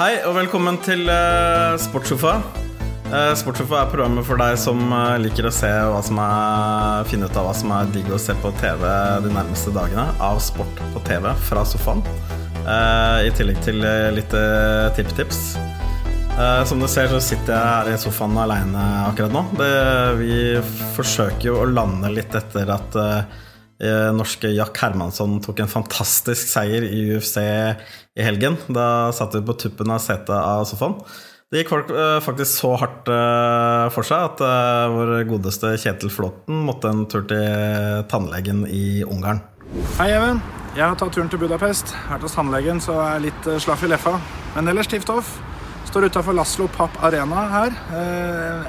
Hei og velkommen til uh, Sportssofa. Uh, Sportssofa er programmet for deg som uh, liker å se hva som er finne ut av hva som er digg å se på TV de nærmeste dagene av sport på TV fra sofaen. Uh, I tillegg til litt tippetips. som du ser, så sitter jeg her i sofaen aleine akkurat nå. Det, vi forsøker jo å lande litt etter at norske Jack Hermansson tok en fantastisk seier i UFC i helgen. Da satt vi på tuppen av setet av sofaen. Det gikk eh, faktisk så hardt eh, for seg at vår godeste Kjetil Flåten måtte en tur til tannlegen i Ungarn. Hei, Even. Jeg har tatt turen til Budapest. Vært hos tannlegen, så er jeg litt slaff i leffa. Men ellers tift off. Står utafor Laslo Papp Arena her.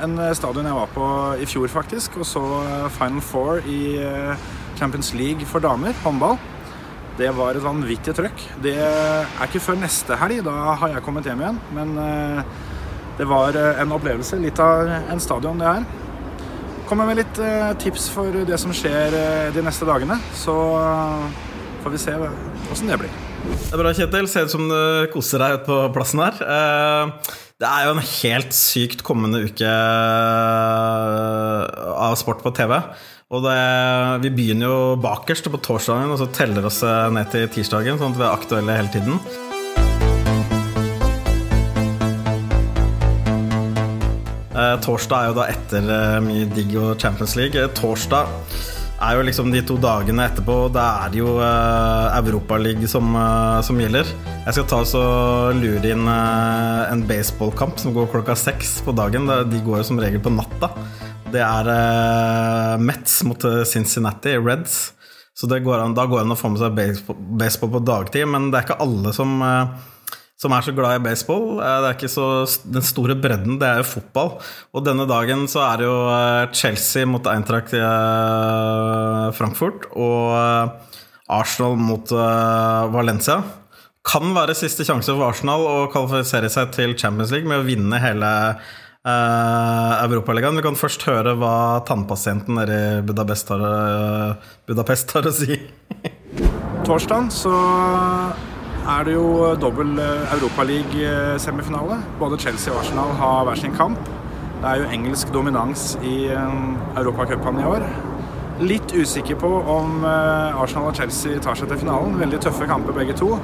En stadion jeg var på i fjor, faktisk. Og så Final Four i Champions League for damer, håndball. Det var et vanvittig trøkk. Det er ikke før neste helg. Da har jeg kommet hjem igjen. Men eh, det var eh, en opplevelse. Litt av en stadion, det her. Kommer med litt eh, tips for det som skjer de neste dagene. Så får vi se åssen det blir. Det er bra, Kjetil. Ser ut som du koser deg ute på plassen her. Det er jo en helt sykt kommende uke av sport på TV. Og det, vi begynner jo bakerst på torsdagen og så teller oss eh, ned til tirsdagen, sånn at vi er aktuelle hele tiden. Eh, torsdag er jo da etter eh, mye digg og Champions League. Eh, torsdag er jo liksom de to dagene etterpå. Det er jo eh, Europaligaen som, som gjelder. Jeg skal ta og lure inn en baseballkamp som går klokka seks på dagen. De går jo som regel på natta. Det er uh, Mets mot eh, Cincinnati Reds. Så går an, da går det an å få med seg baseball, på dagtid, men det er ikke alle som, uh, som er så glad i baseball. Det er ikke så, Den store bredden, det er jo fotball. Og denne dagen så er det jo Chelsea mot Eintracht Frankfurt og Arsenal mot Valencia. Kan være siste sjanse for Arsenal å kvalifisere seg til Champions League med å vinne hele uh, Europaligaen. Vi kan først høre hva tannpasienten nede i Budapest har, uh, Budapest har å si. Torsdag så er det jo dobbel eh, Europaliga-semifinale. Både Chelsea og Arsenal har hver sin kamp. Det er jo engelsk dominans i Europacupen i år. Litt usikker på om Arsenal og Chelsea tar seg til finalen. Veldig tøffe kamper begge to.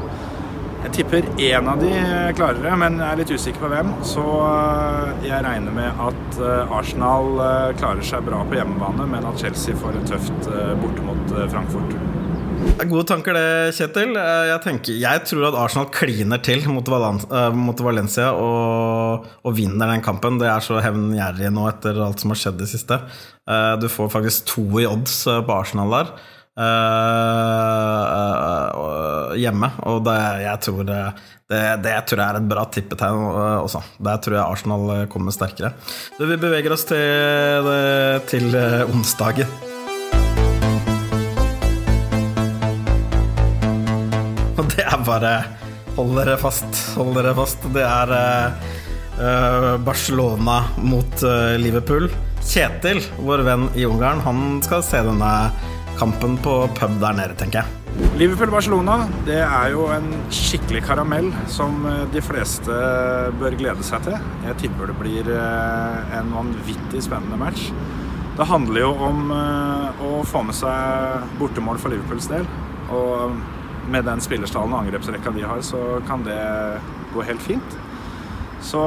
Jeg tipper én av de klarer det, men jeg er litt usikker på hvem. Så eh, jeg regner med at eh, Arsenal eh, klarer seg bra på hjemmebane, men at Chelsea får det tøft borte mot Frankfurt. Gode tanker, det, Kjetil. Jeg, tenker, jeg tror at Arsenal kliner til mot Valencia og, og, vinner den kampen. Det er så hevngjerrig nå etter alt som har skjedd i det siste. Du får faktisk to i odds på Arsenal der. Uh, hjemme. Og det, jeg tror det, det, tror jeg er et bra tippetegn også. Der tror jeg Arsenal kommer sterkere. Du, vi beveger oss til, til onsdagen. Og det er bare Hold dere fast, hold dere fast. Det er uh, Barcelona mot Liverpool. Kjetil, vår venn i Ungarn, han skal se denne kampen på pub der nede, tenker jeg. Liverpool-Barcelona det er jo en skikkelig karamell som eh, de fleste bør glede seg til. Jeg tipper det blir eh, en vanvittig spennende match. Det handler jo om eh, å få med seg bortemål for Liverpools del. Og med den spillerstallen og angrepsrekka de har, så kan det gå helt fint. Så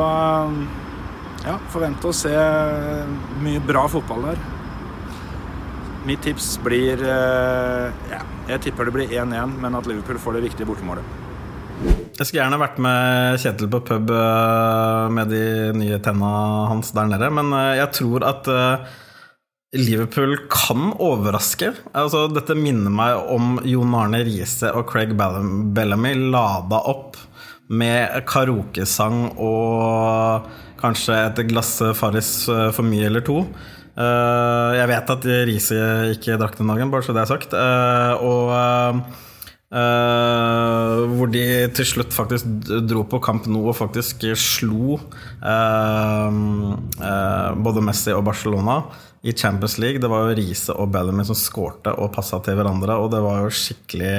ja, forvente å se mye bra fotball der. Mitt tips blir eh, ja, Jeg tipper det blir 1-1, men at Liverpool får det viktige bortemålet. Jeg skulle gjerne vært med Kjetil på pub eh, med de nye tenna hans der nede, men eh, jeg tror at Liverpool kan overraske. Altså, dette minner meg om Jon Arne Riise og Craig Bellamy lada opp med karaokesang og kanskje et glass Farris for mye eller to. Uh, jeg vet at Riise ikke drakk den dagen, bare så det er sagt. Uh, og uh, hvor de til slutt faktisk dro på Camp Nou og faktisk slo både Messi og Barcelona i Champions League. Det var jo Riise og Bellamy som skårte og passa til hverandre, og det var jo skikkelig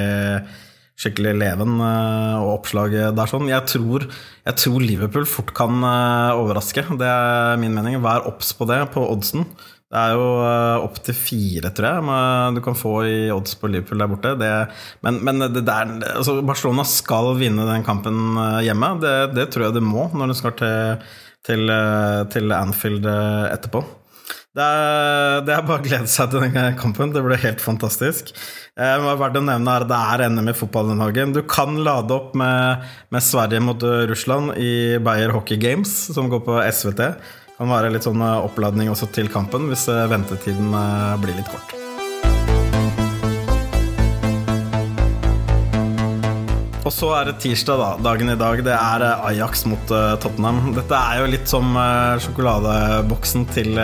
skikkelig leven og oppslag der sånn. Jeg tror, jeg tror Liverpool fort kan overraske. Det er min mening. Vær obs på det på oddsen. Det er jo opp til fire, tror jeg, du kan få i odds på Liverpool der borte. Det, men, men det der, altså Barcelona skal vinne den kampen hjemme. Det, det tror jeg det må når de skal til, til, til Anfield etterpå. Det er, det er, bare å glede seg til den kampen. Det blir helt fantastisk. Eh, verdt å nevne er Det er NM i fotball denne dagen. Du kan lade opp med, med Sverige mot Russland i Beyer Hockey Games, som går på SVT. Det kan være litt sånn eh, oppladning også til kampen hvis eh, ventetiden eh, blir litt kort. Og så er det tirsdag, da. Dagen i dag. Det er Ajax mot Tottenham. Dette er jo litt som sjokoladeboksen til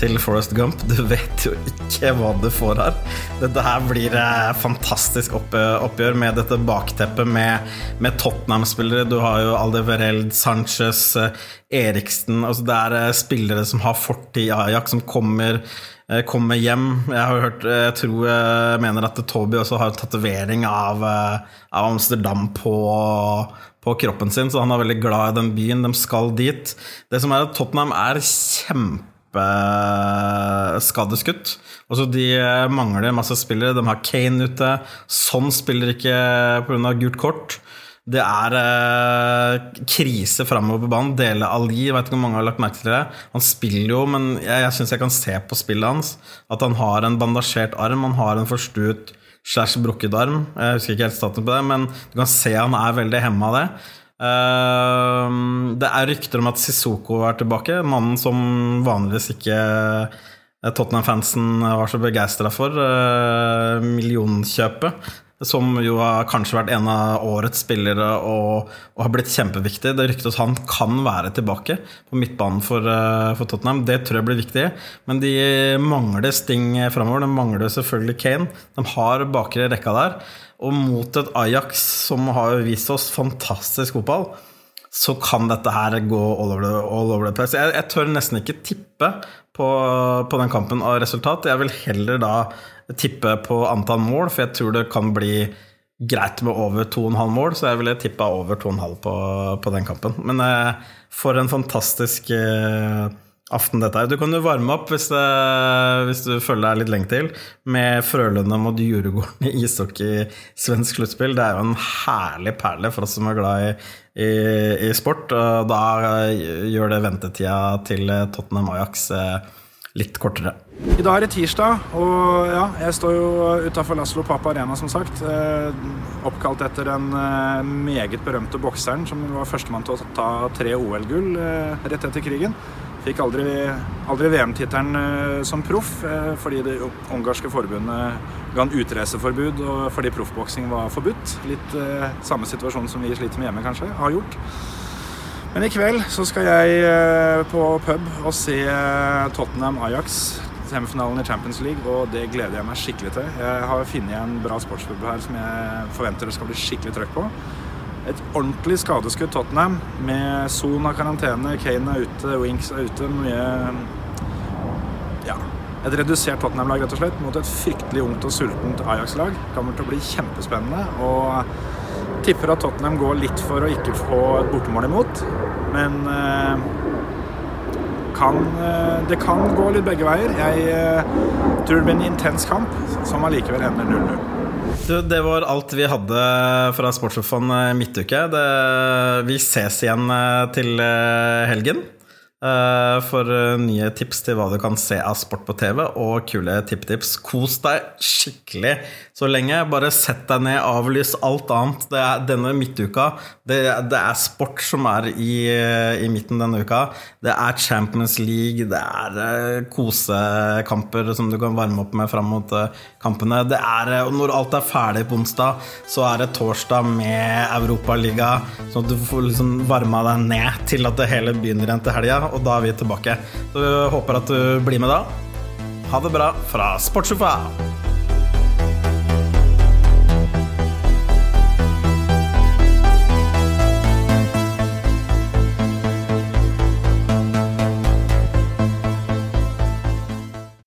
til Forest Gump. Du vet jo ikke hva du får her. Dette her blir fantastisk oppgjør med dette bakteppet med, med Tottenham-spillere. Du har jo Aldevereld, Sanchez, Eriksen altså Det er spillere som har fortid i Ajax, som kommer, kommer hjem. Jeg har hørt, jeg tror jeg mener at Toby også har tatovering av, av Amsterdam på på kroppen sin, så han er veldig glad i den byen. De skal dit. Det som er at Tottenham er kjempe kjempeskadeskutt. Altså, de mangler masse spillere. De har Kane ute. Sånn spiller ikke pga. gult kort. Det er eh, krise framover på banen. Dele Ali, jeg vet ikke om mange har lagt merke til det. Han spiller jo, men jeg, jeg syns jeg kan se på spillet hans at han har en bandasjert arm. Han har en forstuet slash brukket arm. Jeg husker ikke helt staten på det, men du kan se han er veldig hemma av det. Ehm, det er rykter om at Sissoko er tilbake, mannen som vanligvis ikke eh, Tottenham-fansen var så begeistra for. Eh, millionkjøpet, som jo har kanskje vært en av årets spillere og, og har blitt kjempeviktig. Det ryktes han kan være tilbake på midtbanen for, eh, for, Tottenham. Det tror jeg blir viktig. Men de mangler Sting framover. De mangler selvfølgelig Kane. De har bakre rekka der. Og mot et Ajax som har vist oss fantastisk fotball, så kan dette her gå all over the, all over the place. Jeg, jeg, tør nesten ikke tippe på, på, den kampen av resultat. Jeg vil heller da tippe på antall mål, for jeg tror det kan bli greit med over 2,5 mål, så jeg ville tippa over 2,5 på, på den kampen. Men eh, for en fantastisk eh, aften dette her. Du kan jo varme opp hvis, det, hvis du føler deg litt lenge til, med Frølunda mot Djurgården i ishockey svensk sluttspill. Det er jo en herlig perle for oss som er glad i, i, i sport. Og da gjør det ventetida til Tottenham Ajax eh, litt kortere. I dag er det tirsdag, og ja, jeg står jo utafor Laslo Papa Arena, som sagt. Eh, oppkalt etter den eh, meget berømte bokseren som var førstemann til å ta tre OL-gull rett etter krigen. Fikk aldri, aldri VM-tittelen eh, som proff eh, fordi det ungarske forbundet ga en utreiseforbud og fordi proffboksing var forbudt. Litt eh, samme situasjon som vi sliter med hjemme, kanskje, har gjort. Men i kveld så skal jeg eh, på pub og se Tottenham Ajax, semifinalen i Champions League, og det gleder jeg meg skikkelig til. Jeg har funnet en bra sportspub her som jeg forventer det skal bli skikkelig trøkk på. Et ordentlig skadeskudd Tottenham med Son av karantene, Kane er ute, Winks er ute. Mye Ja. Et redusert Tottenham-lag rett og slett mot et fryktelig ungt og sultent Ajax-lag. Kommer til å bli kjempespennende. Og tipper at Tottenham går litt for å ikke få et bortemål imot. Men eh, kan, eh, det kan gå litt begge veier. Jeg eh, tror det blir en intens kamp som allikevel ender 0-0. Du, det var alt vi hadde fra Sportssofaen midtuke. Det, vi ses igjen eh, til eh, helgen. For nye tips til hva du kan se av sport på TV, og kule tippetips. Kos deg skikkelig så lenge. Bare sett deg ned, avlys alt annet. Det er denne midtuka. Det, det er sport som er i, i, midten denne uka. Det er Champions League, det er uh, kosekamper som du kan varme opp med fram mot kampene. Det er, når alt er ferdig på onsdag, så er det torsdag med Europaliga, sånn at du får liksom varma deg ned til at det hele begynner igjen til helga, og da er vi tilbake. Så håper at du blir med da. Ha det bra fra Sportssofa!